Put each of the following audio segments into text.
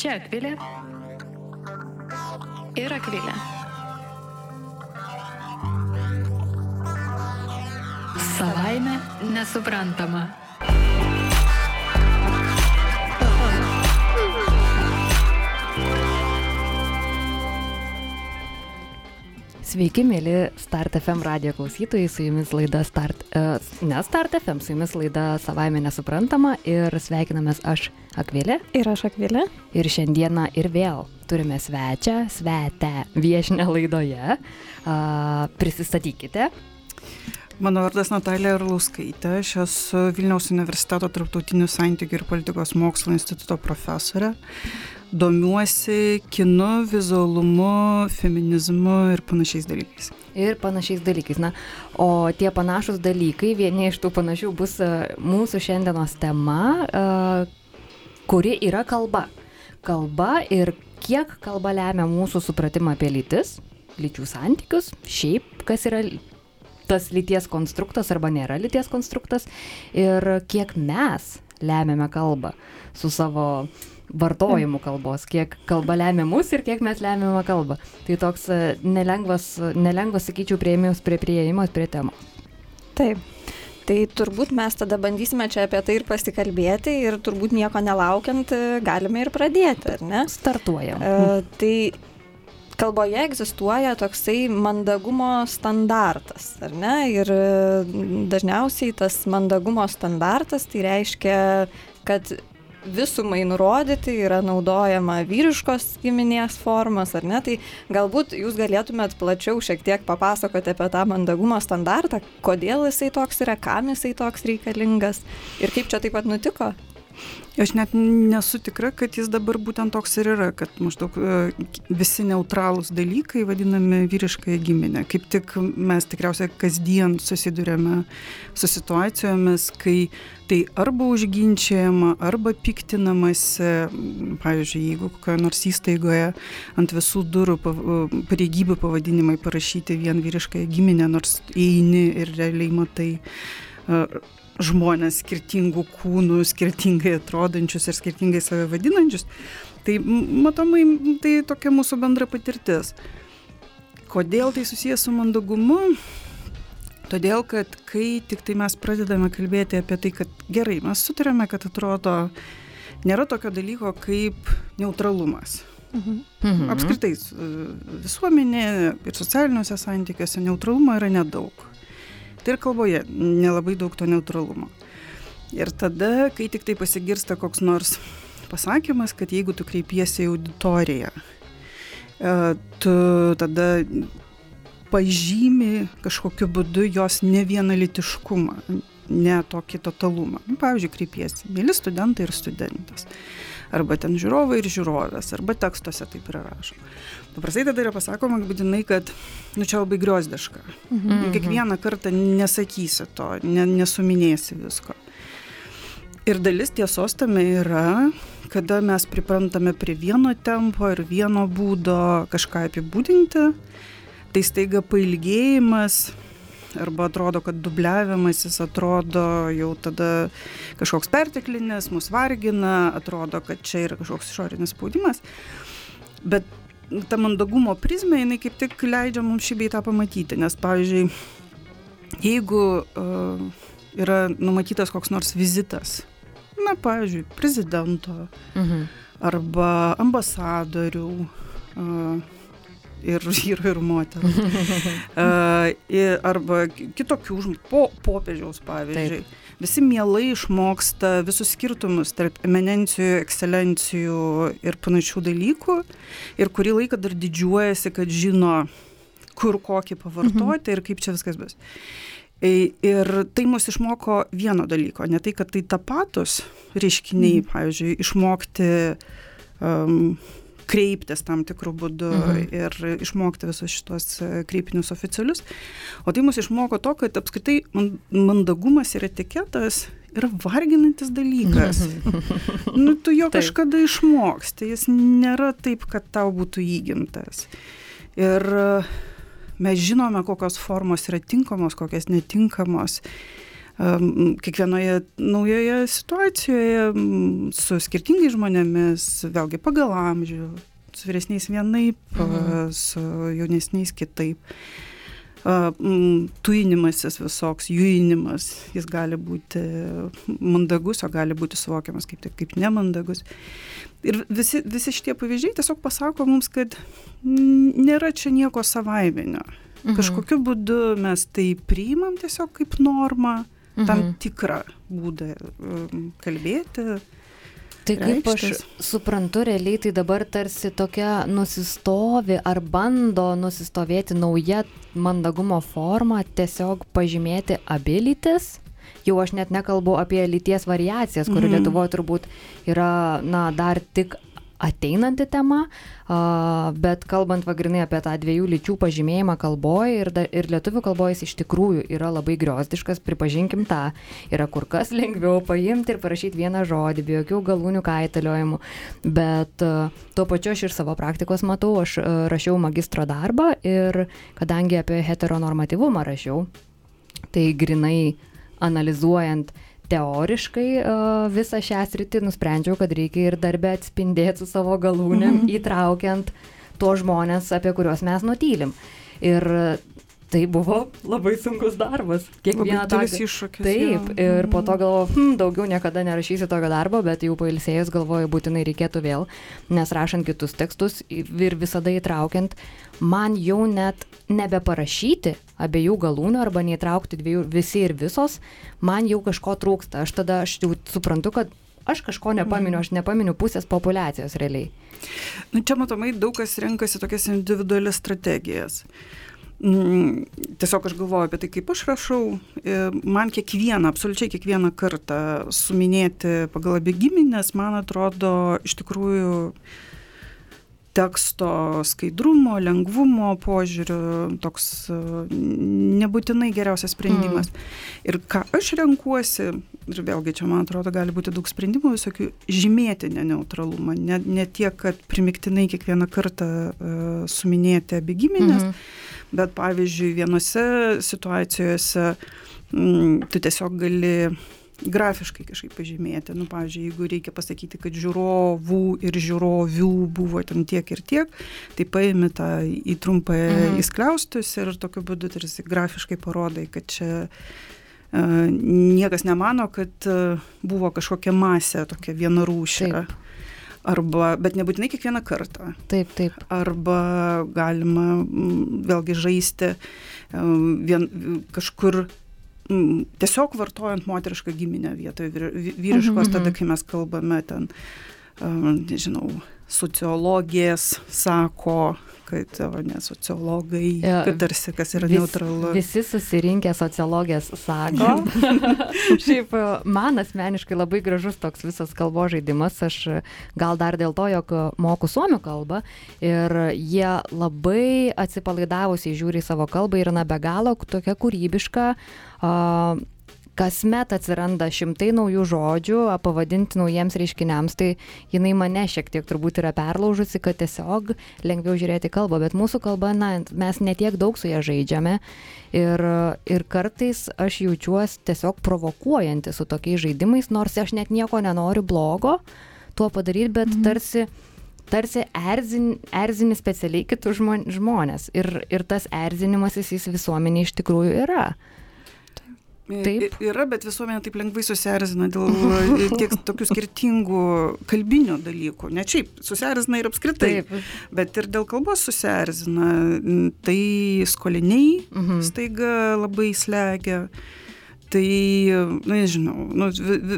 Čia Akvilė ir Akvilė. Savaime nesuprantama. Sveiki, mėly Start FM radio klausytojai, su jumis laida Start, uh, ne Start FM, su jumis laida savaime nesuprantama ir sveikinamės aš Akvilė. Ir aš Akvilė. Ir šiandieną ir vėl turime svečią, svetę viešinę laidoje. Uh, prisistatykite. Mano vardas Natalija Arlauskaitė, aš esu Vilniaus universiteto tarptautinių santykių ir politikos mokslo instituto profesorė domiuosi kinu, vizualumu, feminizmu ir panašiais dalykais. Ir panašiais dalykais. Na, o tie panašus dalykai, vieni iš tų panašių bus uh, mūsų šiandienos tema, uh, kuri yra kalba. Kalba ir kiek kalba lemia mūsų supratimą apie lytis, lyčių santykius, šiaip kas yra tas lyties konstruktas arba nėra lyties konstruktas ir kiek mes lemiame kalbą su savo vartojimu kalbos, kiek kalba lemia mus ir kiek mes lemiame kalbą. Tai toks e, nelengvas, nelengvas sakyčiau, prieimimas prie prieimimas prie temos. Taip. Tai turbūt mes tada bandysime čia apie tai ir pasikalbėti ir turbūt nieko nelaukiant e, galime ir pradėti, ar ne? Startuojam. E, tai kalboje egzistuoja toksai mandagumo standartas, ar ne? Ir e, dažniausiai tas mandagumo standartas tai reiškia, kad visumai nurodyti yra naudojama vyriškos giminės formos, ar ne? Tai galbūt jūs galėtumėt plačiau šiek tiek papasakoti apie tą mandagumo standartą, kodėl jisai toks yra, kam jisai toks reikalingas ir kaip čia taip pat nutiko? Aš net nesu tikra, kad jis dabar būtent toks ir yra, kad maždaug e, visi neutralūs dalykai vadinami vyriškąją giminę. Kaip tik mes tikriausiai kasdien susidurėme su situacijomis, kai tai arba užginčiama, arba piktinamasi, pavyzdžiui, jeigu kokioje nors įstaigoje ant visų durų e, pareigybių pavadinimai parašyti vien vyriškąją giminę, nors eini ir realiai matai e, žmonės skirtingų kūnų, skirtingai atrodančius ir skirtingai save vadinančius. Tai matomai tai tokia mūsų bendra patirtis. Kodėl tai susijęs su mandagumu? Todėl, kad kai tik tai mes pradedame kalbėti apie tai, kad gerai, mes sutarėme, kad atrodo, nėra tokio dalyko kaip neutralumas. Mhm. mhm. Apskritai visuomenė ir socialiniuose santykiuose neutralumo yra nedaug. Tai ir kalboje nelabai daug to neutralumo. Ir tada, kai tik tai pasigirsta koks nors pasakymas, kad jeigu tu kreipiesi į auditoriją, e, tu tada pažymi kažkokiu būdu jos nevienalytiškumą, ne tokį totalumą. Nu, pavyzdžiui, kreipiesi, mėly studentai ir studentas arba ten žiūrovai ir žiūrovės, arba tekstuose taip yra rašoma. Paprastai tada yra pasakoma būtinai, kad, nu čia labai griozdiška. Mhm. Kiekvieną kartą nesakysi to, ne, nesuminėsi visko. Ir dalis tiesos tame yra, kada mes priprantame prie vieno tempo ir vieno būdo kažką apibūdinti, tai staiga pailgėjimas arba atrodo, kad dubliavimasis atrodo jau tada kažkoks perteklinis, mus vargina, atrodo, kad čia yra kažkoks išorinis spaudimas. Bet ta mandagumo prizmė, jinai kaip tik leidžia mums šį beitą pamatyti, nes pavyzdžiui, jeigu uh, yra numatytas koks nors vizitas, na, pavyzdžiui, prezidento mhm. arba ambasadorių, uh, ir vyrų, ir moterų. uh, arba kitokių, po, popiežiaus pavyzdžiui. Taip. Visi mielai išmoksta visus skirtumus tarp eminencijų, ekscelencijų ir panašių dalykų ir kurį laiką dar didžiuojasi, kad žino, kur kokį pavartoti mhm. ir kaip čia viskas bus. Ir tai mus išmoko vieno dalyko, ne tai, kad tai tapatus reiškiniai, mhm. pavyzdžiui, išmokti um, kreiptis tam tikrų būdų mhm. ir išmokti visus šitos e, kreipinius oficialius. O tai mus išmoko to, kad apskritai mandagumas ir etiketas yra varginantis dalykas. nu, tu jo taip. kažkada išmoksti, jis nėra taip, kad tau būtų įgimtas. Ir e, mes žinome, kokios formos yra tinkamos, kokios netinkamos. Kiekvienoje naujoje situacijoje su skirtingais žmonėmis, vėlgi pagal amžių, su vyresniais vienaip, mhm. su jaunesniais kitaip. Tuinimasis visoks, juinimas, jis gali būti mandagus, o gali būti suvokiamas kaip, kaip nemandagus. Ir visi, visi šitie pavyzdžiai tiesiog pasako mums, kad nėra čia nieko savaiminio. Mhm. Kažkokiu būdu mes tai priimam tiesiog kaip normą, mhm. Tam tikrą būdą kalbėti, Tai kaip aš suprantu, realiai tai dabar tarsi tokia nusistovi ar bando nusistovėti nauja mandagumo forma, tiesiog pažymėti abilitis. Jau aš net nekalbu apie lyties variacijas, kurių mm. Lietuvoje turbūt yra, na, dar tik ateinanti tema, bet kalbant vagrinai apie tą dviejų lyčių pažymėjimą kalboje ir, da, ir lietuvių kalboje jis iš tikrųjų yra labai griozdiškas, pripažinkim tą, yra kur kas lengviau paimti ir parašyti vieną žodį, be jokių galūnių kaitaliojimų, bet tuo pačiu aš ir savo praktikos matau, aš rašiau magistro darbą ir kadangi apie heteronormatyvumą rašiau, tai grinai analizuojant teoriškai visą šią sritį nusprendžiau, kad reikia ir darbę atspindėti su savo galūnėm, mhm. įtraukiant tuos žmonės, apie kuriuos mes nutylim. Ir tai buvo labai sunkus darbas. Kiekvieną tą iššūkį. Taip, jau. ir po to galvoju, hm, daugiau niekada nerašysiu tokio darbo, bet jau pailsėjus galvoju, būtinai reikėtų vėl, nes rašant kitus tekstus ir visada įtraukiant, man jau net nebeparašyti abiejų galūnių arba neįtraukti dviejų visi ir visos, man jau kažko trūksta. Aš tada aš jau suprantu, kad aš kažko nepaminiu, aš nepaminiu pusės populacijos realiai. Nu, čia matomai daug kas renkasi tokias individualias strategijas. Mm, tiesiog aš galvoju apie tai, kaip aš rašau. E, man kiekvieną, absoliučiai kiekvieną kartą suminėti pagal abi giminės, man atrodo, iš tikrųjų teksto skaidrumo, lengvumo požiūriu toks e, nebūtinai geriausias sprendimas. Mm. Ir ką aš renkuosi, ir vėlgi čia man atrodo gali būti daug sprendimų, visokių žymėti neneutralumą, ne, ne tiek, kad primiktinai kiekvieną kartą uh, suminėti abi giminės. Mm -hmm bet pavyzdžiui vienose situacijose mm, tu tiesiog gali grafiškai kažkaip pažymėti. Nu, pavyzdžiui, jeigu reikia pasakyti, kad žiūrovų ir žiūrovių buvo ten tiek ir tiek, tai paimi tą į trumpą mhm. įskliaustus ir tokiu būdu tarsi grafiškai parodai, kad čia uh, niekas nemano, kad uh, buvo kažkokia masė, tokia vienarūšė. Taip arba, bet nebūtinai kiekvieną kartą. Taip, taip. Arba galima mm, vėlgi žaisti vien, kažkur mm, tiesiog vartojant moterišką giminę vietoje vyriškos, mm -hmm. tada kai mes kalbame ten, nežinau, sociologės sako, kad o ne sociologai, ja, kad tarsi kas yra vis, neutralu. Visi susirinkę sociologės sako. Šiaip man asmeniškai labai gražus toks visas kalbo žaidimas. Aš gal dar dėl to, jog moku suomių kalbą ir jie labai atsipalaidavusiai žiūri savo kalbą ir na be galo tokia kūrybiška. Uh, kasmet atsiranda šimtai naujų žodžių, pavadinti naujiems reiškiniams, tai jinai mane šiek tiek turbūt yra perlaužusi, kad tiesiog lengviau žiūrėti kalbą, bet mūsų kalba, na, mes netiek daug su ją žaidžiame ir, ir kartais aš jaučiuosi tiesiog provokuojanti su tokiais žaidimais, nors aš net nieko nenoriu blogo tuo padaryti, bet mhm. tarsi tarsi erzin, erzini specialiai kitus žmonės. Ir, ir tas erzinimas jis visuomenė iš tikrųjų yra. Taip. Yra, bet visuomenė taip lengvai susierzina dėl tiek tokių skirtingų kalbinių dalykų. Ne šiaip, susierzina ir apskritai. Taip. Bet ir dėl kalbos susierzina. Tai skoliniai mhm. staiga labai slegia. Tai, nu, nežinau, nu,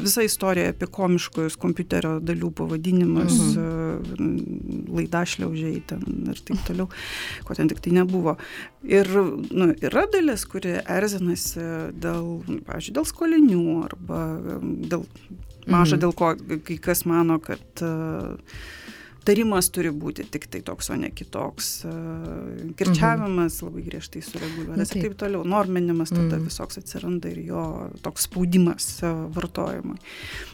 visa istorija apie komiškus kompiuterio dalių pavadinimus, mhm. laidašliaužiai ten ir taip toliau, ko ten tik tai nebuvo. Ir nu, yra dalis, kuri erzinasi dėl, pavyzdžiui, dėl skolinių arba dėl maža mhm. dėl ko, kai kas mano, kad tarimas turi būti tik tai toks, o ne kitoks. Kirčiavimas mhm. labai griežtai sureguliuotas ir taip toliau. Norminimas tada mhm. visoks atsiranda ir jo toks spaudimas vartojimui.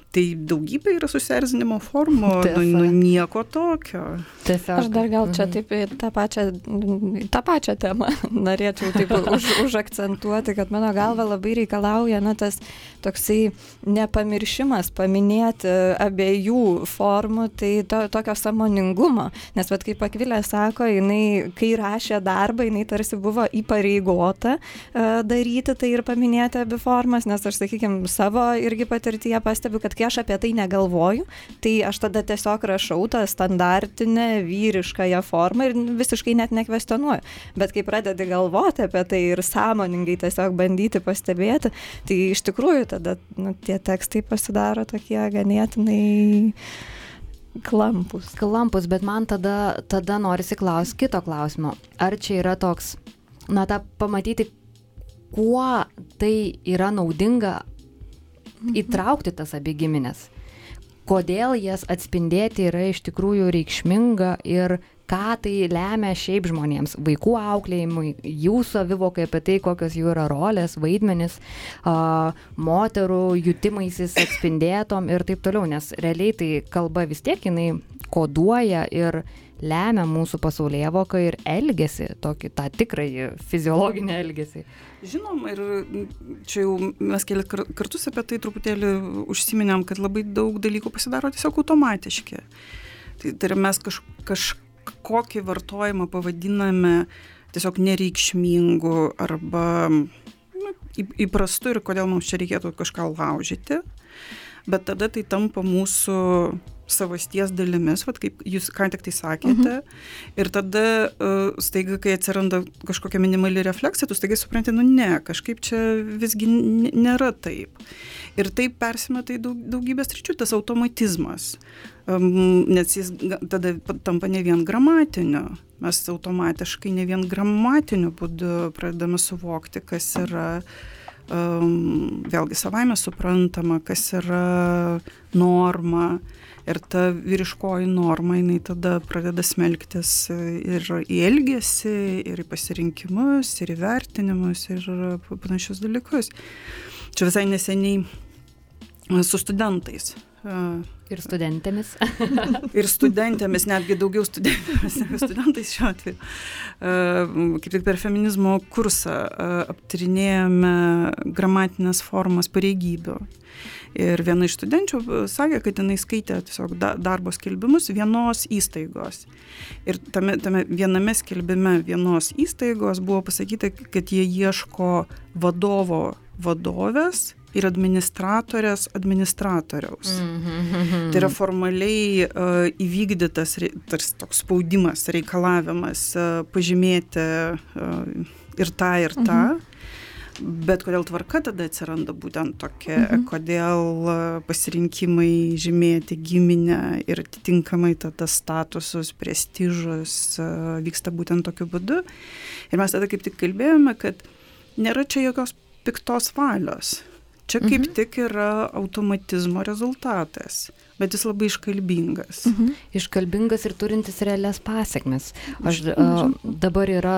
Tai daugybė yra susierzinimo formų, nu, nu, nieko tokio. Tiesiog. Aš dar gal čia mhm. taip į tą pačią, tą pačią temą norėčiau taip už, užakcentuoti, kad mano galva labai reikalauja, na, tas toksai nepamiršimas paminėti abiejų formų, tai to, tokio samoningumo. Nes, vad kaip Akvilė sako, jinai, kai rašė darbą, jinai tarsi buvo įpareigota uh, daryti tai ir paminėti abi formas, nes aš, sakykime, savo irgi patirtyje pastebiu, kad kai aš apie tai negalvoju, tai aš tada tiesiog rašau tą standartinę vyriškąją formą ir visiškai net nekvestionuoju. Bet kai pradedi galvoti apie tai ir sąmoningai tiesiog bandyti pastebėti, tai iš tikrųjų tada nu, tie tekstai pasidaro tokie ganėtinai klampus. Klampus, bet man tada, tada norisi klausti kito klausimo. Ar čia yra toks, na, tą pamatyti, kuo tai yra naudinga įtraukti tas abi giminės. Kodėl jas atspindėti yra iš tikrųjų reikšminga ir ką tai lemia šiaip žmonėms, vaikų auklėjimui, jų savivokai apie tai, kokios jų yra rolės, vaidmenis, a, moterų jutimaisis atspindėtom ir taip toliau, nes realiai tai kalba vis tiek jinai koduoja ir lemia mūsų pasaulyje voką ir elgesį, tokį tą tikrąjį fiziologinį elgesį. Žinom, ir čia jau mes keli kartus apie tai truputėlį užsiminėm, kad labai daug dalykų pasidaro tiesiog automatiški. Tai, tai yra mes kaž, kažkokį vartojimą pavadiname tiesiog nereikšmingu arba nu, įprastu ir kodėl mums čia reikėtų kažką laužyti. Bet tada tai tampa mūsų savasties dalimis, vat, kaip jūs ką tik tai sakėte. Mhm. Ir tada uh, staiga, kai atsiranda kažkokia minimali refleksija, tu staiga supranti, nu ne, kažkaip čia visgi nėra taip. Ir taip persimeta į daug, daugybės ryčių tas automatizmas. Um, nes jis tada tampa ne vien gramatiniu. Mes automatiškai ne vien gramatiniu būdu pradedame suvokti, kas yra um, vėlgi savaime suprantama, kas yra norma. Uh, ir ta vyriškoji norma jinai tada pradeda smelktis ir į elgesį, ir į pasirinkimus, ir į vertinimus, ir panašius dalykus. Čia visai neseniai su studentais Ir studentėmis. ir studentėmis, netgi daugiau studentėmis negu studentais šiuo atveju. Kaip tik per feminizmo kursą aptarinėjome gramatinės formas pareigybių. Ir viena iš studenčių sakė, kad jinai skaitė tiesiog darbo skelbimus vienos įstaigos. Ir tame, tame viename skelbime vienos įstaigos buvo pasakyta, kad jie ieško vadovo vadovės ir administratorės administratoriaus. Mm -hmm. Tai yra formaliai uh, įvykdytas tarsi toks spaudimas, reikalavimas uh, pažymėti uh, ir tą, ir tą. Mm -hmm. Bet kodėl tvarka tada atsiranda būtent tokia, mhm. kodėl pasirinkimai žymėti giminę ir atitinkamai tada statusus, prestižus vyksta būtent tokiu būdu. Ir mes tada kaip tik kalbėjome, kad nėra čia jokios piktos valios. Čia kaip mhm. tik yra automatizmo rezultatas, bet jis labai iškalbingas. Mhm. Iškalbingas ir turintis realias pasiekmes. Aš uh, dabar yra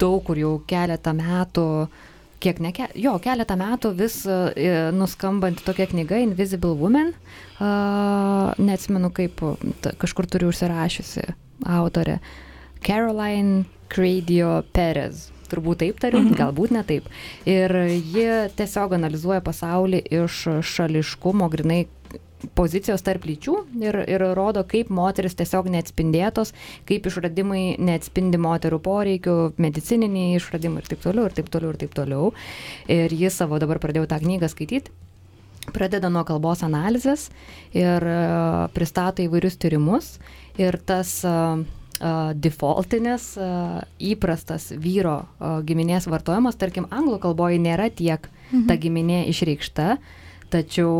daug kur jau keletą metų, kiek ne, jo, keletą metų vis uh, nuskambanti tokia knyga Invisible Woman, uh, neatsimenu kaip, ta, kažkur turiu užsirašiusi autorė, Caroline Cradio Perez turbūt taip tariu, mhm. galbūt ne taip. Ir ji tiesiog analizuoja pasaulį iš šališkumo, grinai pozicijos tarp lyčių ir, ir rodo, kaip moteris tiesiog neatspindėtos, kaip išradimai neatspindi moterų poreikių, medicininiai išradimai ir taip toliau, ir taip toliau, ir taip toliau. Ir jis savo dabar pradėjau tą knygą skaityti. Pradeda nuo kalbos analizės ir uh, pristato įvairius tyrimus. Ir tas uh, defaultinis, įprastas vyro giminės vartojimas, tarkim, anglų kalboje nėra tiek mhm. ta giminė išreikšta, tačiau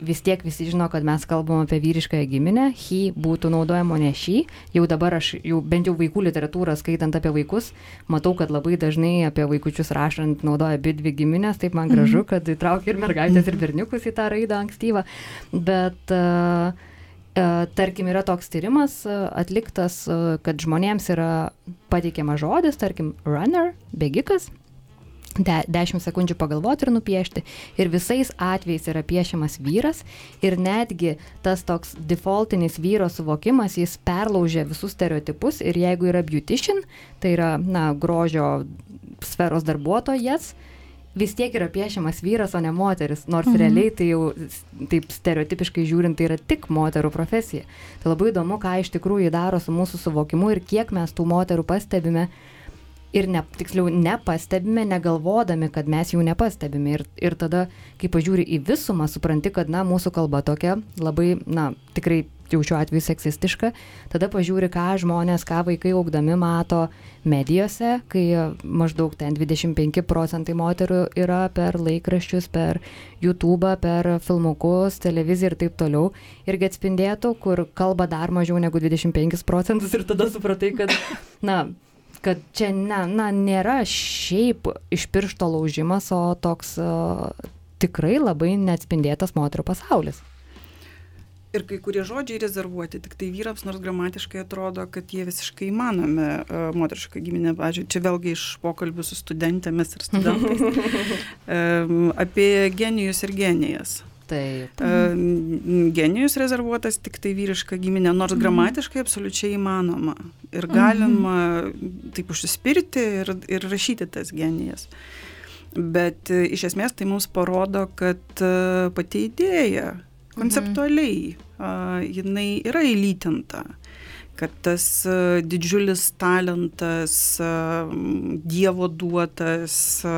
vis tiek visi žino, kad mes kalbam apie vyriškąją giminę, he būtų naudojama ne šį. Jau dabar aš, jau bent jau vaikų literatūrą skaitant apie vaikus, matau, kad labai dažnai apie vaikučius rašant naudoja abi dvi giminės, taip man gražu, mhm. kad įtraukia ir mergaitės, ir berniukus į tą raidą ankstyvą. Bet uh, tarkim, yra toks tyrimas e, atliktas, kad žmonėms yra pateikiamas žodis, tarkim, runner, bėgikas, de, 10 sekundžių pagalvoti ir nupiešti. Ir visais atvejais yra piešiamas vyras ir netgi tas toks defaultinis vyro suvokimas, jis perlaužia visus stereotipus ir jeigu yra beautician, tai yra, na, grožio sferos darbuotojas, vis tiek yra piešiamas vyras, o ne moteris, nors mhm. realiai tai jau taip stereotipiškai žiūrint, tai yra tik moterų profesija. Tai labai įdomu, ką iš tikrųjų daro su mūsų suvokimu ir kiek mes tų moterų pastebime ir ne, tiksliau nepastebime, negalvodami, kad mes jų nepastebime. Ir, ir tada, kai pažiūri į visumą, supranti, kad, na, mūsų kalba tokia labai, na, tikrai jau šiuo atveju seksistiška, tada pažiūri, ką žmonės, ką vaikai augdami mato medijose, kai maždaug ten 25 procentai moterų yra per laikraščius, per YouTube, per filmukus, televiziją ir taip toliau, irgi atspindėtų, kur kalba dar mažiau negu 25 procentus ir tada supratai, kad, na, kad čia ne, na, nėra šiaip iš piršto laužimas, o toks uh, tikrai labai neatspindėtas moterų pasaulis. Ir kai kurie žodžiai rezervuoti tik tai vyrams, nors gramatiškai atrodo, kad jie visiškai įmanomi uh, moterišką giminę. Pavyzdžiui, čia vėlgi iš pokalbių su studentėmis ir studentais um, apie genijus ir genijas. Taip. Genijus rezervuotas tik tai vyriška giminė, nors mhm. gramatiškai absoliučiai įmanoma. Ir galima mhm. taip užsispirti ir, ir rašyti tas genijas. Bet e, iš esmės tai mums parodo, kad e, pati idėja konceptualiai mhm. jinai yra įlytinta kad tas e, didžiulis talentas, e, Dievo duotas, e,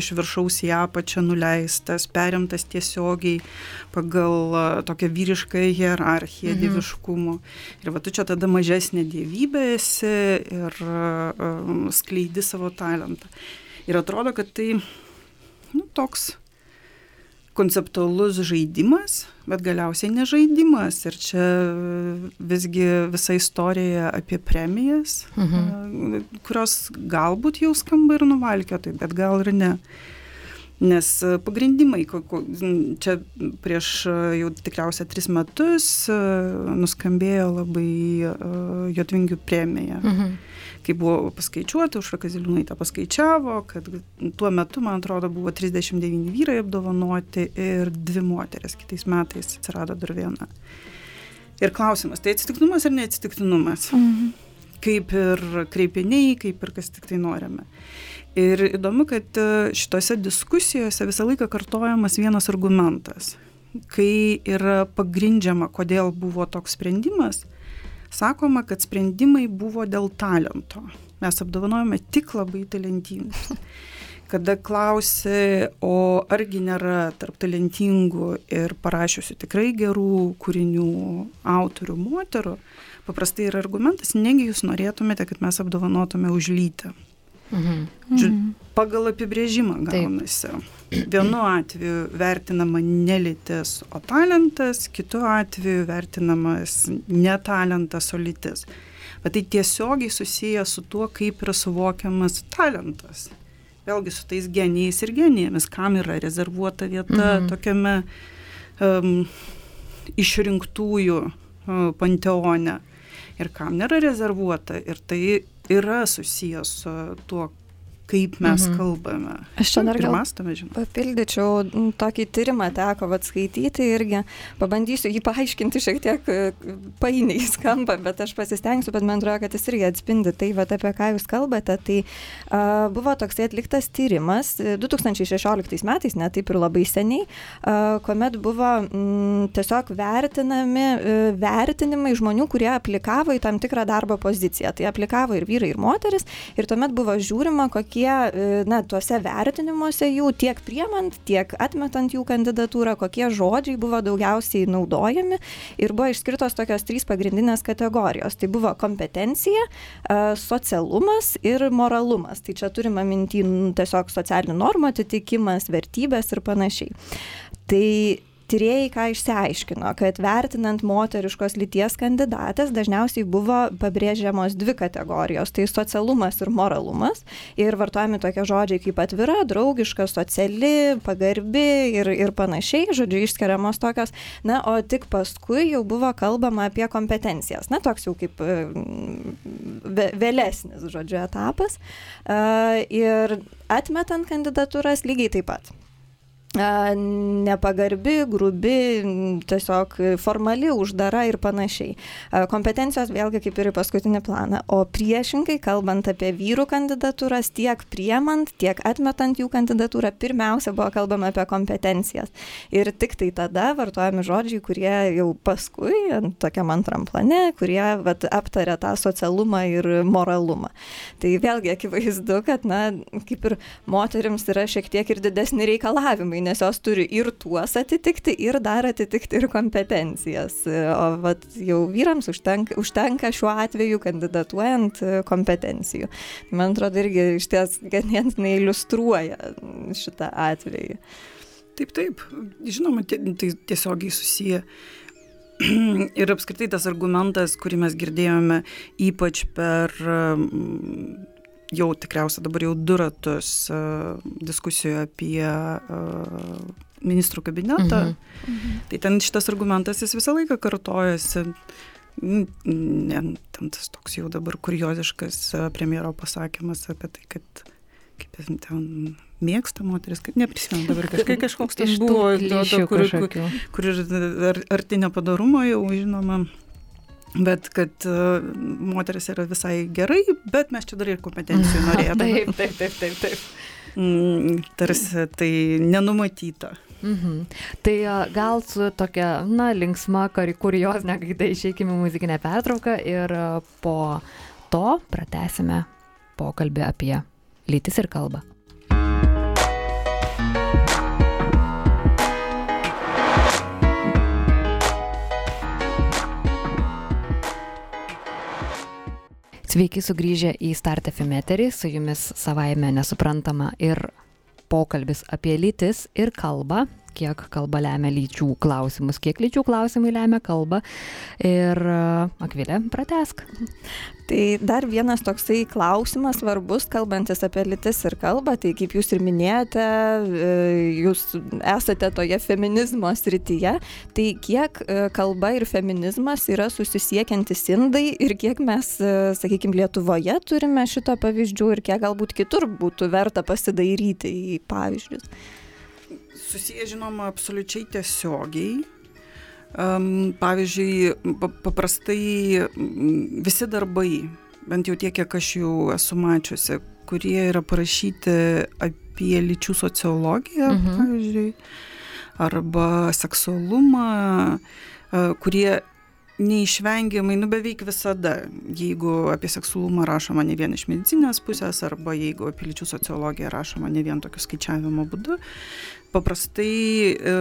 iš viršaus į apačią nuleistas, perimtas tiesiogiai pagal tokią vyrišką hierarchiją mhm. dieviškumo. Ir va tu čia tada mažesnė dievybė esi ir skleidi savo talentą. Ir atrodo, kad tai nu, toks konceptualus žaidimas, bet galiausiai nežaidimas. Ir čia visgi visa istorija apie premijas, mhm. kurios galbūt jau skamba ir nuvalkiotai, bet gal ir ne. Nes pagrindimai, čia prieš jau tikriausiai tris metus nuskambėjo labai Jotvingių premija. Mhm kai buvo paskaičiuota, Užra Kaziliūnaitė paskaičiavo, kad tuo metu, man atrodo, buvo 39 vyrai apdovanoti ir dvi moteris, kitais metais atsirado dar viena. Ir klausimas, tai atsitiktinumas ar neatsitiktinumas? Mhm. Kaip ir kreipiniai, kaip ir kas tik tai norime. Ir įdomu, kad e, šitose diskusijose visą laiką kartojamas vienas argumentas. Kai yra pagrindžiama, kodėl buvo toks sprendimas, sakoma, kad sprendimai buvo dėl talento. Mes apdovanojame tik labai talentingus. Kada klausi, o argi nėra tarp talentingų ir parašiusių tikrai gerų kūrinių autorių moterų, paprastai yra argumentas, negi jūs norėtumėte, kad mes apdovanotume už lytę. Mhm. Mhm. pagal apibrėžimą gaunasi. Taip. Vienu atveju vertinama ne lytis, o talentas, kitu atveju vertinamas ne talentas, o lytis. Bet tai tiesiogiai susiję su tuo, kaip yra suvokiamas talentas. Vėlgi su tais genijais ir genijomis, kam yra rezervuota vieta mhm. tokiame um, išrinktųjų uh, panteone ir kam nėra rezervuota. Ir tai yra susijęs su tuo, kaip mes mhm. kalbame. Aš čia dar gal mąstame, žinoma. Papildyčiau, tokį tyrimą teko atskaityti irgi, pabandysiu jį paaiškinti šiek tiek e, painiai skamba, bet aš pasistengsiu, bet man atrodo, kad jis irgi atspindi tai, va, apie ką jūs kalbate. Tai uh, buvo toksai atliktas tyrimas 2016 e, metais, net taip ir labai seniai, uh, kuomet buvo m, tiesiog vertinami uh, vertinimai žmonių, kurie aplikavo į tam tikrą darbo poziciją. Tai aplikavo ir vyrai, ir moteris, ir tuomet buvo žiūrima, kokie kokie, e, na, tuose vertinimuose jų tiek priemant, tiek atmetant jų kandidatūrą, kokie žodžiai buvo daugiausiai naudojami ir buvo išskirtos tokios trys pagrindinės kategorijos. Tai buvo kompetencija, e, socialumas ir moralumas. Tai čia turime minti tiesiog socialinių normų atitikimas, vertybės ir panašiai. Tai tyrėjai ką išsiaiškino, kad vertinant moteriškos lyties kandidatės dažniausiai buvo pabrėžiamos dvi kategorijos - tai socialumas ir moralumas. Ir vartojami tokie žodžiai kaip atvira, draugiška, sociali, pagarbi ir, ir panašiai, žodžiu, išskiriamos tokios. Na, o tik paskui jau buvo kalbama apie kompetencijas. Na, toks jau kaip vėlesnis, žodžiu, etapas. Ir atmetant kandidatūras lygiai taip pat nepagarbi, grubi, tiesiog formali, uždara ir panašiai. Kompetencijos vėlgi kaip ir į paskutinį planą. O priešingai, kalbant apie vyrų kandidatūras, tiek priemant, tiek atmetant jų kandidatūrą, pirmiausia buvo kalbama apie kompetencijas. Ir tik tai tada vartojami žodžiai, kurie jau paskui, tokiam antram plane, kurie vat, aptarė tą socialumą ir moralumą. Tai vėlgi akivaizdu, kad, na, kaip ir moteriams yra šiek tiek ir didesni reikalavimai nes jos turi ir tuos atitikti, ir dar atitikti ir kompetencijas. O vat, jau vyrams užtenka, užtenka šiuo atveju kandidatuojant kompetencijų. Man atrodo, irgi iš ties ganėtinai iliustruoja šitą atvejį. Taip, taip, žinoma, tai tiesiogiai susiję. Ir apskritai tas argumentas, kurį mes girdėjome ypač per jau tikriausiai dabar jau du ratus uh, diskusijų apie uh, ministrų kabinetą. Mhm. Mhm. Tai ten šitas argumentas jis visą laiką kartojasi. Ne, ten tas toks jau dabar kurioziškas premjero pasakymas apie tai, kad kaip ten mėgsta moteris, kad neprisimenu dabar kažkai kažkoks ten buvo, kur, kur, kur ir arti nepadarumo jau žinoma Bet kad uh, moteris yra visai gerai, bet mes čia dar ir kompetencijų norėtume. taip, taip, taip, taip. taip. Mm, tarsi tai nenumatyta. Mhm. Tai gal su tokia, na, linksma, kuriozinė gaida išeikime muzikinę pertrauką ir po to pratesime pokalbį apie lytis ir kalbą. Sveiki sugrįžę į Start FM eterį, su jumis savaime nesuprantama ir pokalbis apie lytis ir kalbą, kiek kalba lemia lyčių klausimus, kiek lyčių klausimai lemia kalbą. Ir Akvilė, pratesk. Tai dar vienas toksai klausimas svarbus, kalbantis apie lytis ir kalbą, tai kaip jūs ir minėjote, e, jūs esate toje feminizmo srityje, tai kiek e, kalba ir feminizmas yra susisiekiantis indai ir kiek mes, e, sakykime, Lietuvoje turime šito pavyzdžių ir kiek galbūt kitur būtų verta pasidairyti į pavyzdžius susiję, žinoma, absoliučiai tiesiogiai. Um, pavyzdžiui, paprastai visi darbai, bent jau tiek, kiek aš jau esu mačiusi, kurie yra parašyti apie lyčių sociologiją, mhm. pavyzdžiui, arba seksualumą, kurie neišvengiamai, nu beveik visada, jeigu apie seksualumą rašoma ne vien iš medicinės pusės, arba jeigu apie lyčių sociologiją rašoma ne vien tokiu skaičiavimo būdu, paprastai e,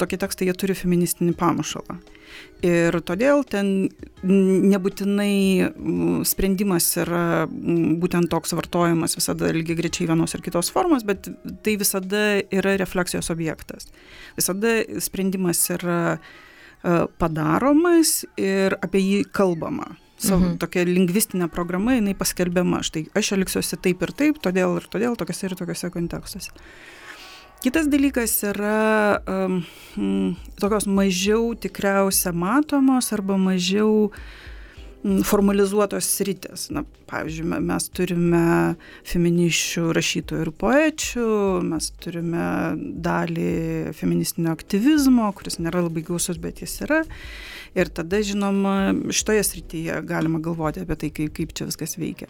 tokie tekstai jie turi feministinį pamušalą. Ir todėl ten nebūtinai sprendimas yra būtent toks vartojimas visada lygiai grečiai vienos ir kitos formos, bet tai visada yra refleksijos objektas. Visada sprendimas yra e, padaromas ir apie jį kalbama. Savo mhm. tokia lingvistinė programa, jinai paskelbiama. Štai aš elgsiuosi taip ir taip, todėl ir todėl, tokiuose ir tokiuose kontekstuose. Kitas dalykas yra um, tokios mažiau tikriausia matomos arba mažiau formalizuotos sritis. Na, pavyzdžiui, mes turime feminiščių rašytojų ir poečių, mes turime dalį feministinio aktyvizmo, kuris nėra labai gausus, bet jis yra. Ir tada, žinoma, šitoje srityje galima galvoti apie tai, kaip, kaip čia viskas veikia.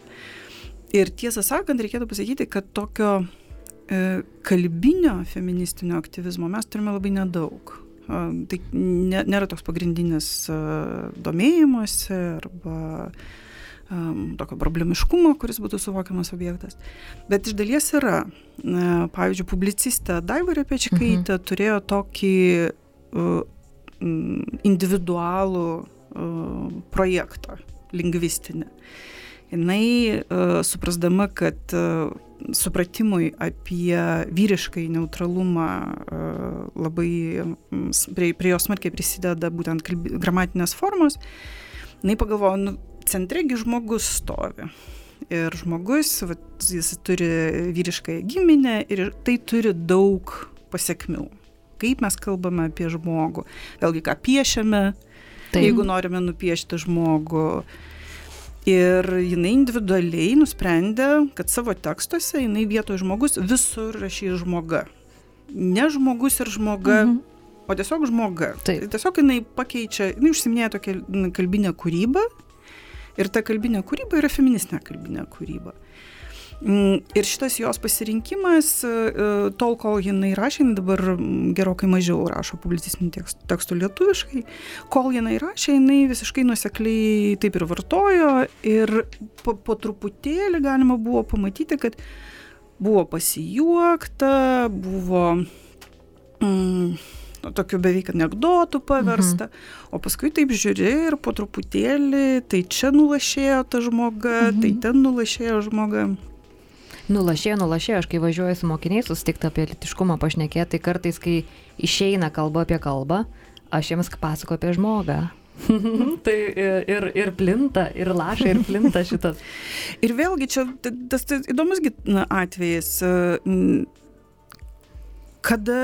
Ir tiesą sakant, reikėtų pasakyti, kad tokio kalbinio feministinio aktyvizmo mes turime labai nedaug. Tai nėra toks pagrindinis domėjimuose arba tokio problemiškumo, kuris būtų suvokiamas objektas. Bet iš dalies yra. Pavyzdžiui, publicistė Daiva Repečkaitė mhm. turėjo tokį individualų projektą lingvistinį. Jis suprasdama, kad supratimui apie vyriškai neutralumą labai prie, prie jo smarkiai prisideda būtent kalbi, gramatinės formos, jinai pagalvojo, nu, centregi žmogus stovi. Ir žmogus, va, jis turi vyrišką giminę ir tai turi daug pasiekmių. Kaip mes kalbame apie žmogų. Vėlgi, ką piešiame, Taip. jeigu norime nupiešti žmogų. Ir jinai individualiai nusprendė, kad savo tekstuose jinai vietoj žmogus visur rašys žmoga. Ne žmogus ir žmoga, mhm. o tiesiog žmoga. Taip. Tai tiesiog jinai pakeičia, jinai užsiminėja tokią kalbinę kūrybą ir ta kalbinė kūryba yra feministinė kalbinė kūryba. Mm, ir šitas jos pasirinkimas, e, tol kol jinai rašė, jinai dabar gerokai mažiau rašo publicistinių tekstų, tekstų lietuviškai, kol jinai rašė, jinai visiškai nusekliai taip ir vartojo ir po, po truputėlį galima buvo pamatyti, kad buvo pasijuokta, buvo... Mm, nu, tokiu beveik anegdotų paversta, mhm. o paskui taip žiūri ir po truputėlį, tai čia nulašėjo ta žmoga, tai mhm. tai ten nulašėjo žmoga. Nulašėjo, nulašėjo, aš kai važiuoju su mokiniais susitikti apie litiškumą pašnekėti, tai kartais, kai išeina kalba apie kalbą, aš jiems pasakoju apie žmogą. tai ir, ir plinta, ir laša, ir plinta šitas. ir vėlgi čia tas, tas įdomus atvejis, kada,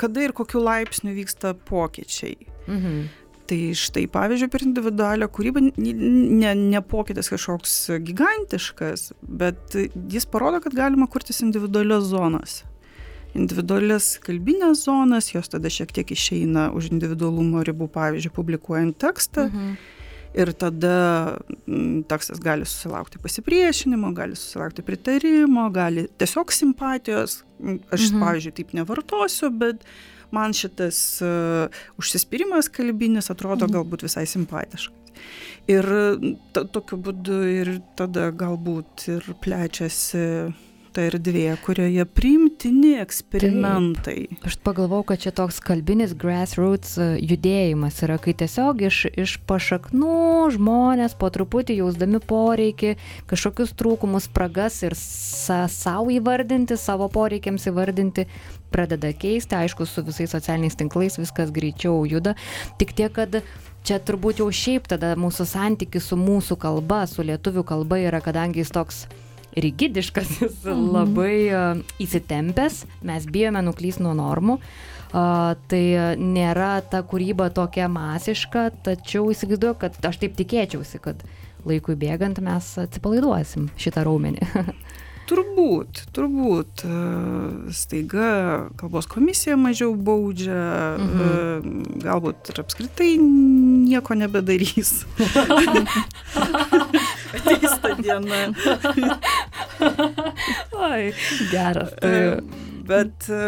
kada ir kokiu laipsniu vyksta pokyčiai. Mhm. Tai štai, pavyzdžiui, per individualią kūrybą ne, ne pokytis kažkoks gigantiškas, bet jis parodo, kad galima kurtis individualios zonos. Individualias kalbinės zonas, jos tada šiek tiek išeina už individualumo ribų, pavyzdžiui, publikuojant tekstą. Mhm. Ir tada tekstas gali susilaukti pasipriešinimo, gali susilaukti pritarimo, gali tiesiog simpatijos. Aš, mhm. pavyzdžiui, taip nevartosiu, bet uh, man šitas uh, užsispyrimas kalbinis atrodo mhm. galbūt visai simpatiškas. Ir to, tokiu būdu ir tada galbūt ir plečiasi ta erdvė, kurioje priimtini eksperimentai. Taip. Aš pagalvojau, kad čia toks kalbinis grassroots e, judėjimas yra, kai tiesiog iš, iš pašaknų žmonės po truputį jausdami poreikį, kažkokius trūkumus, spragas ir sa savo įvardinti, savo poreikiams įvardinti, pradeda keisti, aišku, su visais socialiniais tinklais viskas greičiau juda, tik tiek, kad čia turbūt jau šiaip tada mūsų santykis su mūsų kalba, su lietuvių kalba yra, kadangi jis toks rigidiškas, jis mhm. labai uh, įsitempęs, mes bijome nuklysti nuo normų. Uh, tai nėra ta kūryba tokia masiška, tačiau įsivaizduoju, kad aš taip tikėčiausi, kad laikui bėgant mes atsipalaiduosim šitą raumenį. Turbūt, turbūt. Staiga kalbos komisija mažiau baudžia, mhm. galbūt ir apskritai nieko nebedarys. Ateis ta diena. Oi, geras. Tai bet e,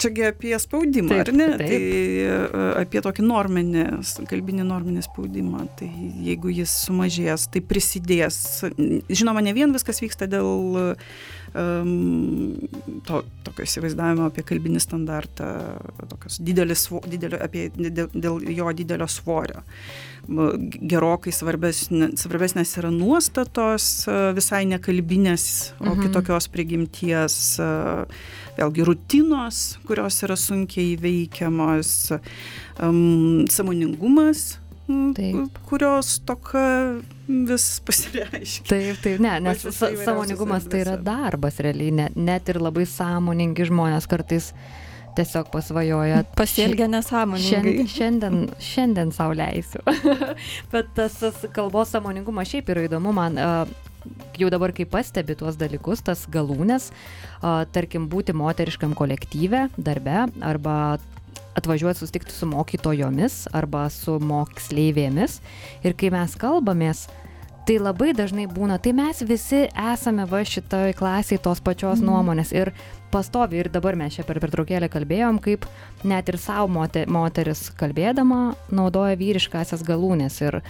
čiagi apie spaudimą, taip, ar ne? Taip. Tai e, apie tokį norminį, kalbinį norminį spaudimą. Tai jeigu jis sumažės, tai prisidės. Žinoma, ne vien viskas vyksta dėl um, to, tokio įsivaizdavimo apie kalbinį standartą, didelis, didelio, apie, dėl, dėl jo didelio svorio. Gerokai svarbesnė, svarbesnės yra nuostatos visai nekalbinės, o mhm. kitokios prigimties. Uh, vėlgi rutinos, kurios yra sunkiai įveikiamos, um, samoningumas, Taip. kurios toka vis pasireiškia. Taip, taip, ne, nes sąmoningumas tai yra darbas realiai, net, net ir labai sąmoningi žmonės kartais tiesiog pasvajoja. Pasielgia nesąmoningai. Šiandien, šiandien, šiandien sauliaisiu. Bet tas, tas kalbos sąmoningumas šiaip yra įdomu man. Uh, jau dabar kai pastebi tuos dalykus, tas galūnės, tarkim, būti moteriškam kolektyve, darbe arba atvažiuoti susitikti su mokytojomis arba su moksleivėmis. Ir kai mes kalbamės, tai labai dažnai būna, tai mes visi esame va šitoj klasiai tos pačios mm. nuomonės. Ir pastovi ir dabar mes čia per pertraukėlę kalbėjom, kaip net ir savo moteris kalbėdama naudoja vyriškasias galūnės. Ir,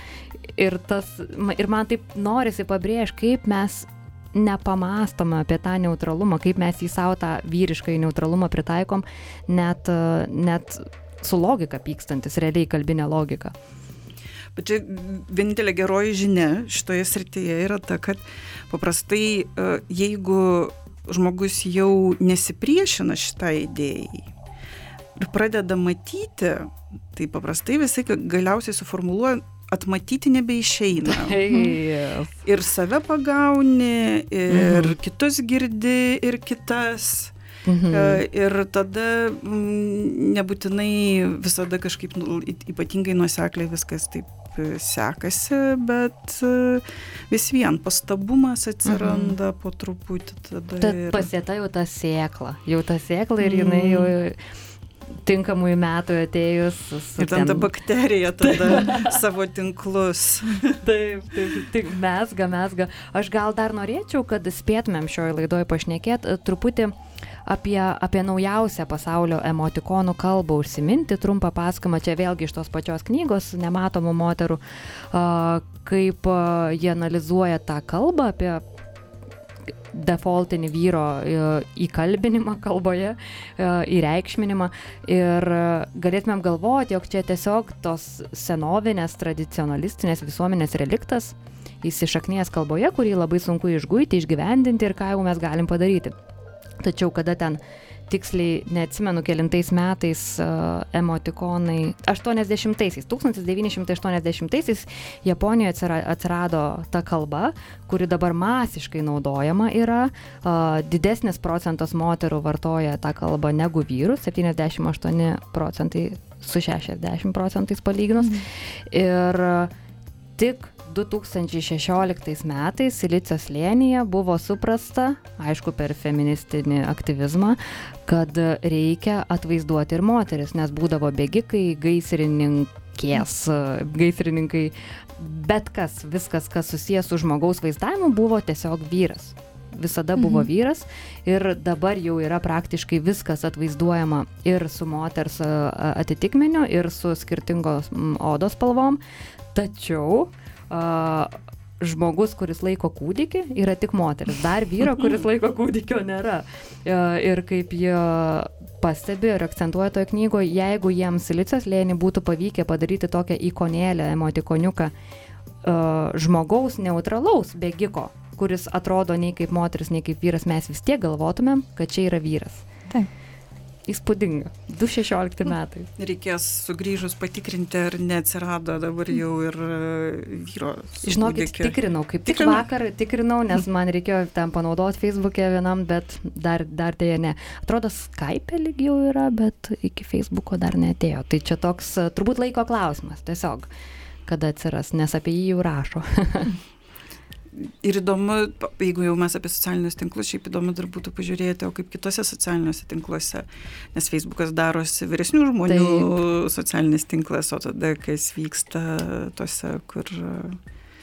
ir, tas, ir man taip norisi pabrėžti, kaip mes nepamastome apie tą neutralumą, kaip mes į savo tą vyrišką neutralumą pritaikom, net, net su logika pykstantis, realiai kalbinė logika. Bet čia vienintelė geroji žinia šitoje srityje yra ta, kad paprastai e, jeigu žmogus jau nesipriešina šitai idėjai ir pradeda matyti, tai paprastai visai galiausiai suformuluoja, atmatyti nebeišeina. Taip. Ir save pagauni, ir Mhm. kitus girdi, ir kitas. Mhm. E, Ir tada mm, nebūtinai visada kažkaip nu, ypatingai nuosekliai viskas taip sekasi, bet e, vis vien pastabumas atsiranda po truputį tada. Tad ir- pasėta jau ta sėkla. Jau ta sėkla ir jinai jau tinkamųjų metų atėjus. Ir ten ta bakterija tada savo tinklus. Taip, taip, tik mesga, mesga. Aš gal dar norėčiau, kad spėtumėm šioje laidoje pašnekėti truputį apie, apie naujausią pasaulio emotikonų kalbą, užsiminti trumpą paskamą, čia vėlgi iš tos pačios knygos, nematomų moterų, kaip jie analizuoja tą kalbą apie defaultinį vyro e, įkalbinimą kalboje, e, įreikšminimą ir e, galėtumėm galvoti, jog čia tiesiog tos senovinės, tradicionalistinės visuomenės reliktas įsišaknėjęs kalboje, kurį labai sunku išguiti, išgyvendinti ir ką jau mes galim padaryti. Tačiau kada ten tiksliai neatsimenu kelintais metais uh, emotikonai, 80-aisiais, 1980-aisiais Japonijoje atsira- atsirado ta kalba, kuri dabar masiškai naudojama yra, uh, didesnis procentas moterų vartoja tą kalbą negu vyrų, 78 procentai su 60 procentais palyginus. Ir uh, tik 2016 metais Silicio slėnyje buvo suprasta, aišku, per feministinį aktyvizmą, kad reikia atvaizduoti ir moteris, nes būdavo bėgikai, gaisrininkės, gaisrininkai, bet kas, viskas, kas susijęs su žmogaus vaizdavimu, buvo tiesiog vyras. Visada buvo Mhm. vyras ir dabar jau yra praktiškai viskas atvaizduojama ir su moters atitikmeniu, ir su skirtingos odos spalvom. Tačiau a, žmogus, kuris laiko kūdikį, yra tik moteris. Dar vyro, kuris laiko kūdikio nėra. Ir kaip jie pastebi ir akcentuoja toje knygoje, jeigu jiems silicijos lėnį būtų pavykę padaryti tokią ikonėlę, emotikoniuką žmogaus neutralaus bėgiko, kuris atrodo nei kaip moteris, nei kaip vyras, mes vis tiek galvotumėm, kad čia yra vyras. Taip. Įspūdinga. 2016 metai. Reikės sugrįžus patikrinti, ar neatsirado dabar jau ir e, vyro. Žinokit, tikrinau, kaip tik Tikrinai? vakar tikrinau, nes man reikėjo ten panaudoti Facebook'e vienam, bet dar, dar dėja ne. Atrodo, Skype lyg jau yra, bet iki Facebook'o dar netėjo. Tai čia toks e, turbūt laiko klausimas, tiesiog, kada atsiras, nes apie jį jau rašo. Ir įdomu, jeigu jau mes apie socialinius tinklus, šiaip įdomu dar būtų pažiūrėti, o kaip kitose socialiniuose tinkluose, nes Facebookas darosi vyresnių žmonių Taip. socialinis tinklas, o tada kas vyksta tose, kur,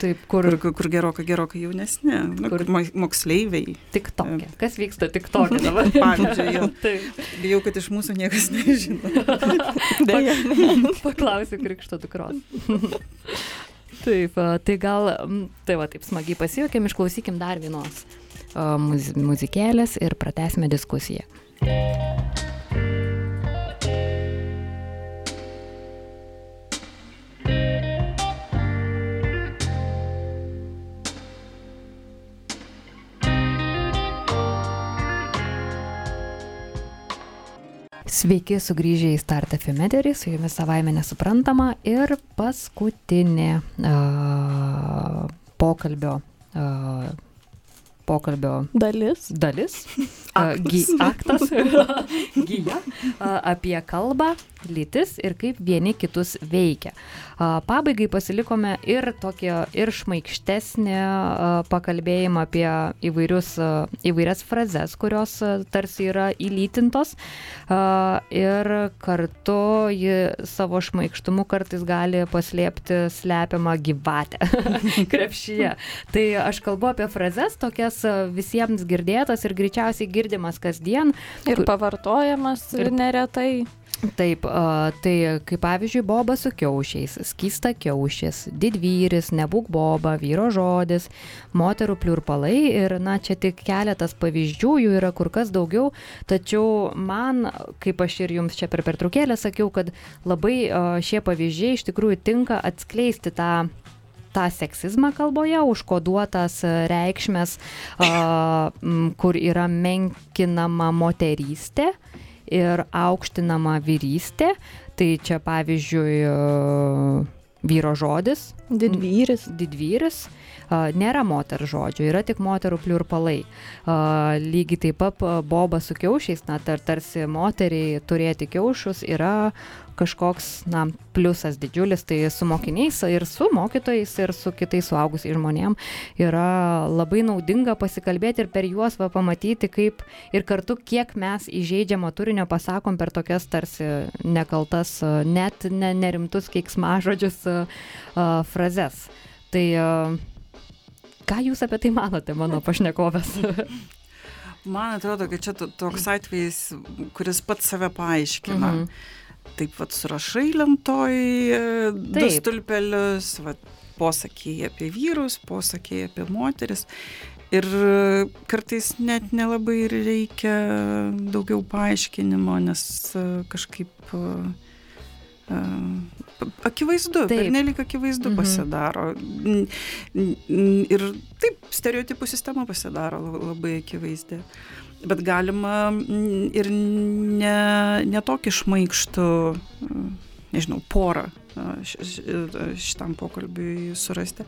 Taip, kur, kur, kur, kur gerokai, gerokai jaunesni, nu, Kur- kur mo- moksleiviai. tik tokia. Kas vyksta tik tokia dabar? Pavyzdžiui, jau. Bijau, kad iš mūsų niekas nežino. Deja. Paklausiu krikšto dukros. taip, tai gal, tai va, taip smagiai pasijokėm, išklausykim dar vienos muzikėlės ir pratesime diskusiją. Sveiki sugrįžę į Start FM eterį, su jumis savaime nesuprantama ir paskutinė uh, pokalbio, uh, pokalbio Dalis. dalis, a, gy, aktas, gyja, a, apie kalbą, lytis ir kaip vieni kitus veikia. Pabaigai pasilikome ir tokį, ir šmaikštesnį pakalbėjimą apie įvairius, įvairias frazes, kurios tarsi yra įlytintos ir kartu ji savo šmaikštumu kartais gali paslėpti slepiamą gyvatę krepšyje. Tai aš kalbu apie frazes, tokias visiems girdėtas ir greičiausiai girdimas kasdien. Ir pavartojamas ir neretai. Taip, tai kaip pavyzdžiui, boba su kiaušiais, skysta kiaušis, didvyris, nebūk boba, vyro žodis, moterų pliurpalai ir, na, čia tik keletas pavyzdžių, jų yra kur kas daugiau, tačiau man, kaip aš ir jums čia per pertraukėlę sakiau, kad labai šie pavyzdžiai iš tikrųjų tinka atskleisti tą tą seksizmą kalboje, užkoduotas reikšmės, kur yra menkinama moterystė ir aukštinama vyrystė. Tai čia pavyzdžiui vyro žodis, Didvyris. didvyris. Nėra moterų žodžių, yra tik moterų pliurpalai. Lygiai taip pat boba su kiaušiais, na, tar, tarsi moteriai turėti kiaušus yra kažkoks, na, pliusas didžiulis, tai su mokiniais ir su mokytojais ir su kitais suaugusiais žmonėm yra labai naudinga pasikalbėti ir per juos va pamatyti, kaip ir kartu, kiek mes įžeidžiamo turinio pasakom per tokias tarsi nekaltas, net ne, nerimtus keiksmažodžius frazes. Tai a, ką jūs apie tai manote, mano pašnekovės? Man atrodo, kad čia to- toks atvejis, kuris pats save paaiškina. Mhm. Taip pat surašai lentoj e, du stulpelius, vat, posakiai apie vyrus, posakiai apie moteris. Ir kartais net nelabai ir reikia daugiau paaiškinimo, nes e, kažkaip e, akivaizdu, pernelik akivaizdu Mhm. pasidaro. Ir taip, stereotipų sistema pasidaro la- labai akivaizdi. Bet galima ir ne, ne tokį šmaikštų, nežinau, porą šitam pokalbiui surasti.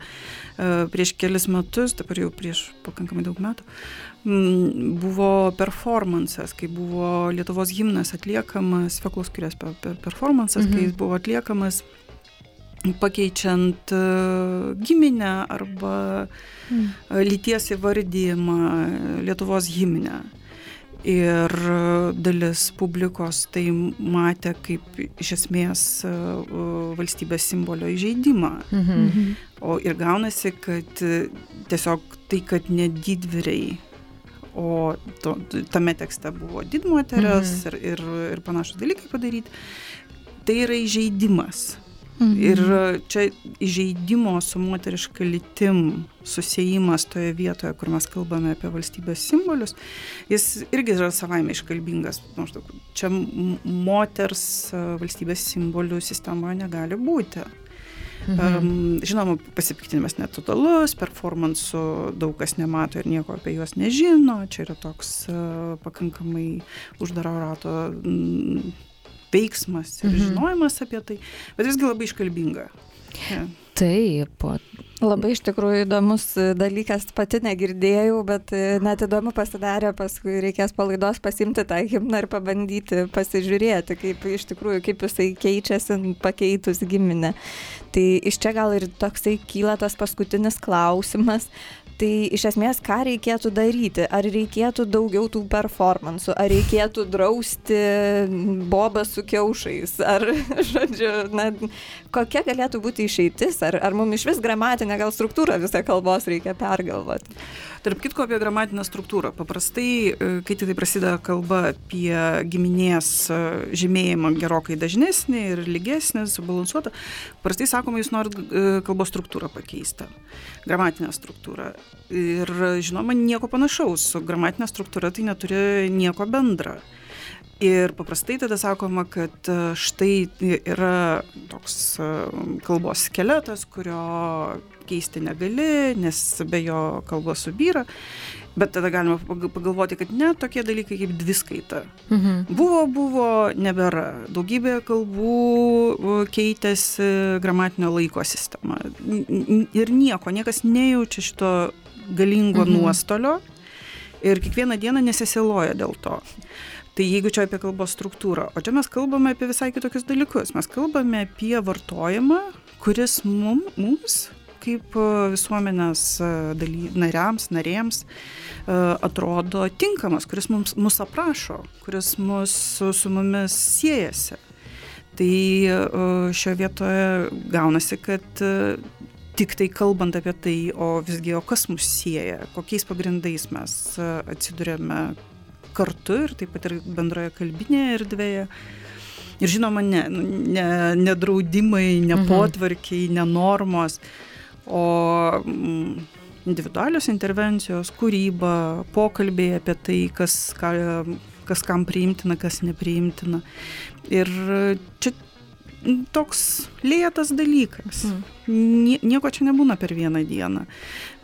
Prieš kelis metus, dabar jau prieš pakankamai daug metų, mm, buvo performances, kai buvo Lietuvos gimnas atliekamas, Feklos per performances, Mhm. kai jis buvo atliekamas pakeičiant e, giminę arba Mm. e, lyties įvardyjimą Lietuvos himne. Ir e, dalis publikos tai matė kaip iš esmės e, e, valstybės simbolio įžeidimą. Mhm. O ir gaunasi, kad e, tiesiog tai, kad ne didvyriai, o to, tame tekste buvo didmoteris Mhm. ir, ir, ir panašus dalykai padaryti, tai yra įžeidimas. Mhm. Ir čia įžeidimo su moteriška lytim susijimas toje vietoje, kur mes kalbame apie valstybės simbolius, jis irgi yra savaime iškalbingas. Maždaug, čia moters e, valstybės simbolių sistema negali būti. Mhm. Um, žinoma, pasipiktinimas netotalus, performansų daug kas nemato ir nieko apie juos nežino. Čia yra toks uh, pakankamai uždaro rato mm, veiksmas ir Mhm. žinojimas apie tai, bet visgi labai iškalbinga. Ja. Taip, Labai iš tikrųjų įdomus e, dalykas, pati negirdėjau, bet e, net įdomu pasidarė, paskui reikės palaidos pasimti tą himną ir pabandyti pasižiūrėti, kaip iš tikrųjų, kaip jisai keičiasi pakeitus giminę. Tai iš čia gal ir toksai kyla tas paskutinis klausimas. Tai iš esmės, ką reikėtų daryti? Ar reikėtų daugiau tų performansų? Ar reikėtų drausti bobą su kiaušais? Ar, žodžiu, na, kokia galėtų būti išeitis? Ar, ar mums iš vis gramatinę gal struktūrą visą kalbos reikia pergalvoti? Tarp kitko apie gramatinę struktūrą. Paprastai, e, kai tik tai prasideda kalba apie giminės e, žymėjimą gerokai dažnesnį ir lygesnį, subalansuotą, paprastai sakoma, jūs norit e, kalbos struktūrą pakeisti. Gramatinę struktūrą. Ir žinoma, nieko panašaus. Su gramatinė struktūra tai neturi nieko bendra. Ir paprastai tada sakoma, kad e, štai yra toks e, kalbos skeletas, kurio keisti negali, nes be jo kalba subyra. Bet tada galima pag- pagalvoti, kad ne tokie dalykai kaip dviskaita. Mhm. Buvo, buvo, nebėra. Daugybė kalbų e, keitėsi gramatinio laiko sistema. Ir nieko, niekas nejaučia šito galingo mhm. nuostolio ir kiekvieną dieną nesisiloja dėl to. Tai jeigu čia apie kalbos struktūrą, o čia mes kalbame apie visai kitokius dalykus. Mes kalbame apie vartojimą, kuris mum, mums, kaip e, visuomenės e, daly, nariams, narėms, e, atrodo tinkamas, kuris mums, mus aprašo, kuris mus su, mumis siejasi. Tai šioje vietoje gaunasi, kad tik tai kalbant apie tai, o visgi, o kas mus sieja, kokiais pagrindais mes atsidurėme kartu ir taip pat ir bendroje kalbinėje erdvėje. Ir žinoma, ne, nu, ne, ne draudimai, ne Mhm. potvarkiai, ne normos, o mm, individualios intervencijos, kūryba, pokalbiai apie tai, kas, ką, kas kam priimtina, kas nepriimtina. Ir čia mm, toks lėtas dalykas. Mm. Nie, nieko čia nebūna per vieną dieną.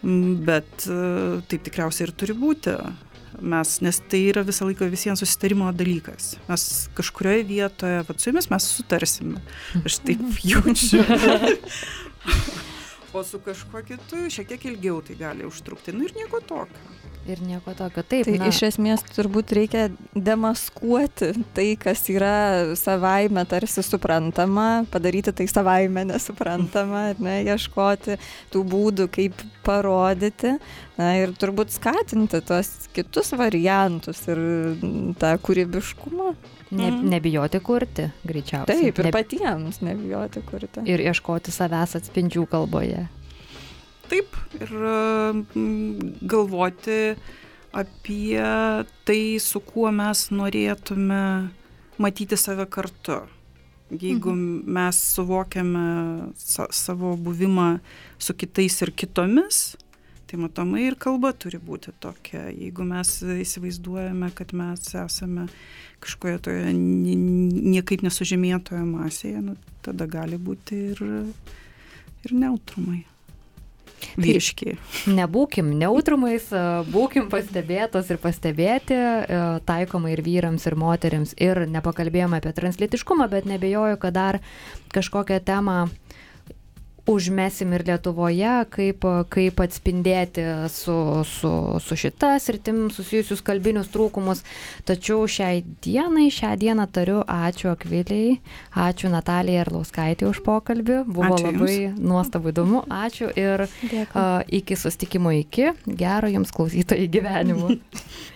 Mm, Bet e, taip tikriausiai ir turi būti. Mes, nes tai yra visą laiką visiems susitarimo dalykas. Mes kažkurioje vietoje, va su jumis mes sutarsime. Aš taip jaučiu. O su kažkuo kitu šiek tiek ilgiau tai gali užtrukti. Nu ir nieko tokio. Ir nieko tokio. Taip, Tai na, iš esmės turbūt reikia demaskuoti tai, kas yra savaime tarsi suprantama, padaryti tai savaime nesuprantama, ne, ieškoti tų būdų, kaip parodyti na, ir turbūt skatinti tuos kitus variantus ir tą kūrybiškumą. ne, Mhm. nebijoti kurti, greičiausiai. Taip, ir Ne- patiems nebijoti kurti. ir ieškoti savęs atspindžių kalboje. Taip, ir galvoti apie tai, su kuo mes norėtume matyti save kartu. Jeigu mes suvokiame sa savo buvimą su kitais ir kitomis, tai matomai ir kalba turi būti tokia. Jeigu mes įsivaizduojame, kad mes esame kažkoje toje ni- niekaip nesužymėtoje masėje, nu, tada gali būti ir, ir neutrumai. Vyriškiai. Nebūkim neutrumais, e, būkim pastebėtos ir pastebėti, e, taikoma ir vyrams, ir moteriams. Ir nepakalbėjome apie translitiškumą, bet nebejoju, kad dar kažkokią temą užmesim ir Lietuvoje, kaip, kaip atspindėti su, su, su šita sritim susijusius kalbinius trūkumus. Tačiau šiai dienai, šią dieną tariu ačiū Akviliai, ačiū Natalijai Arlauskaitė už pokalbį, buvo Ačiū labai nuostabu įdomu, ačiū ir Dėkui. a, iki sustikimo iki, gero jums klausytojai gyvenimo.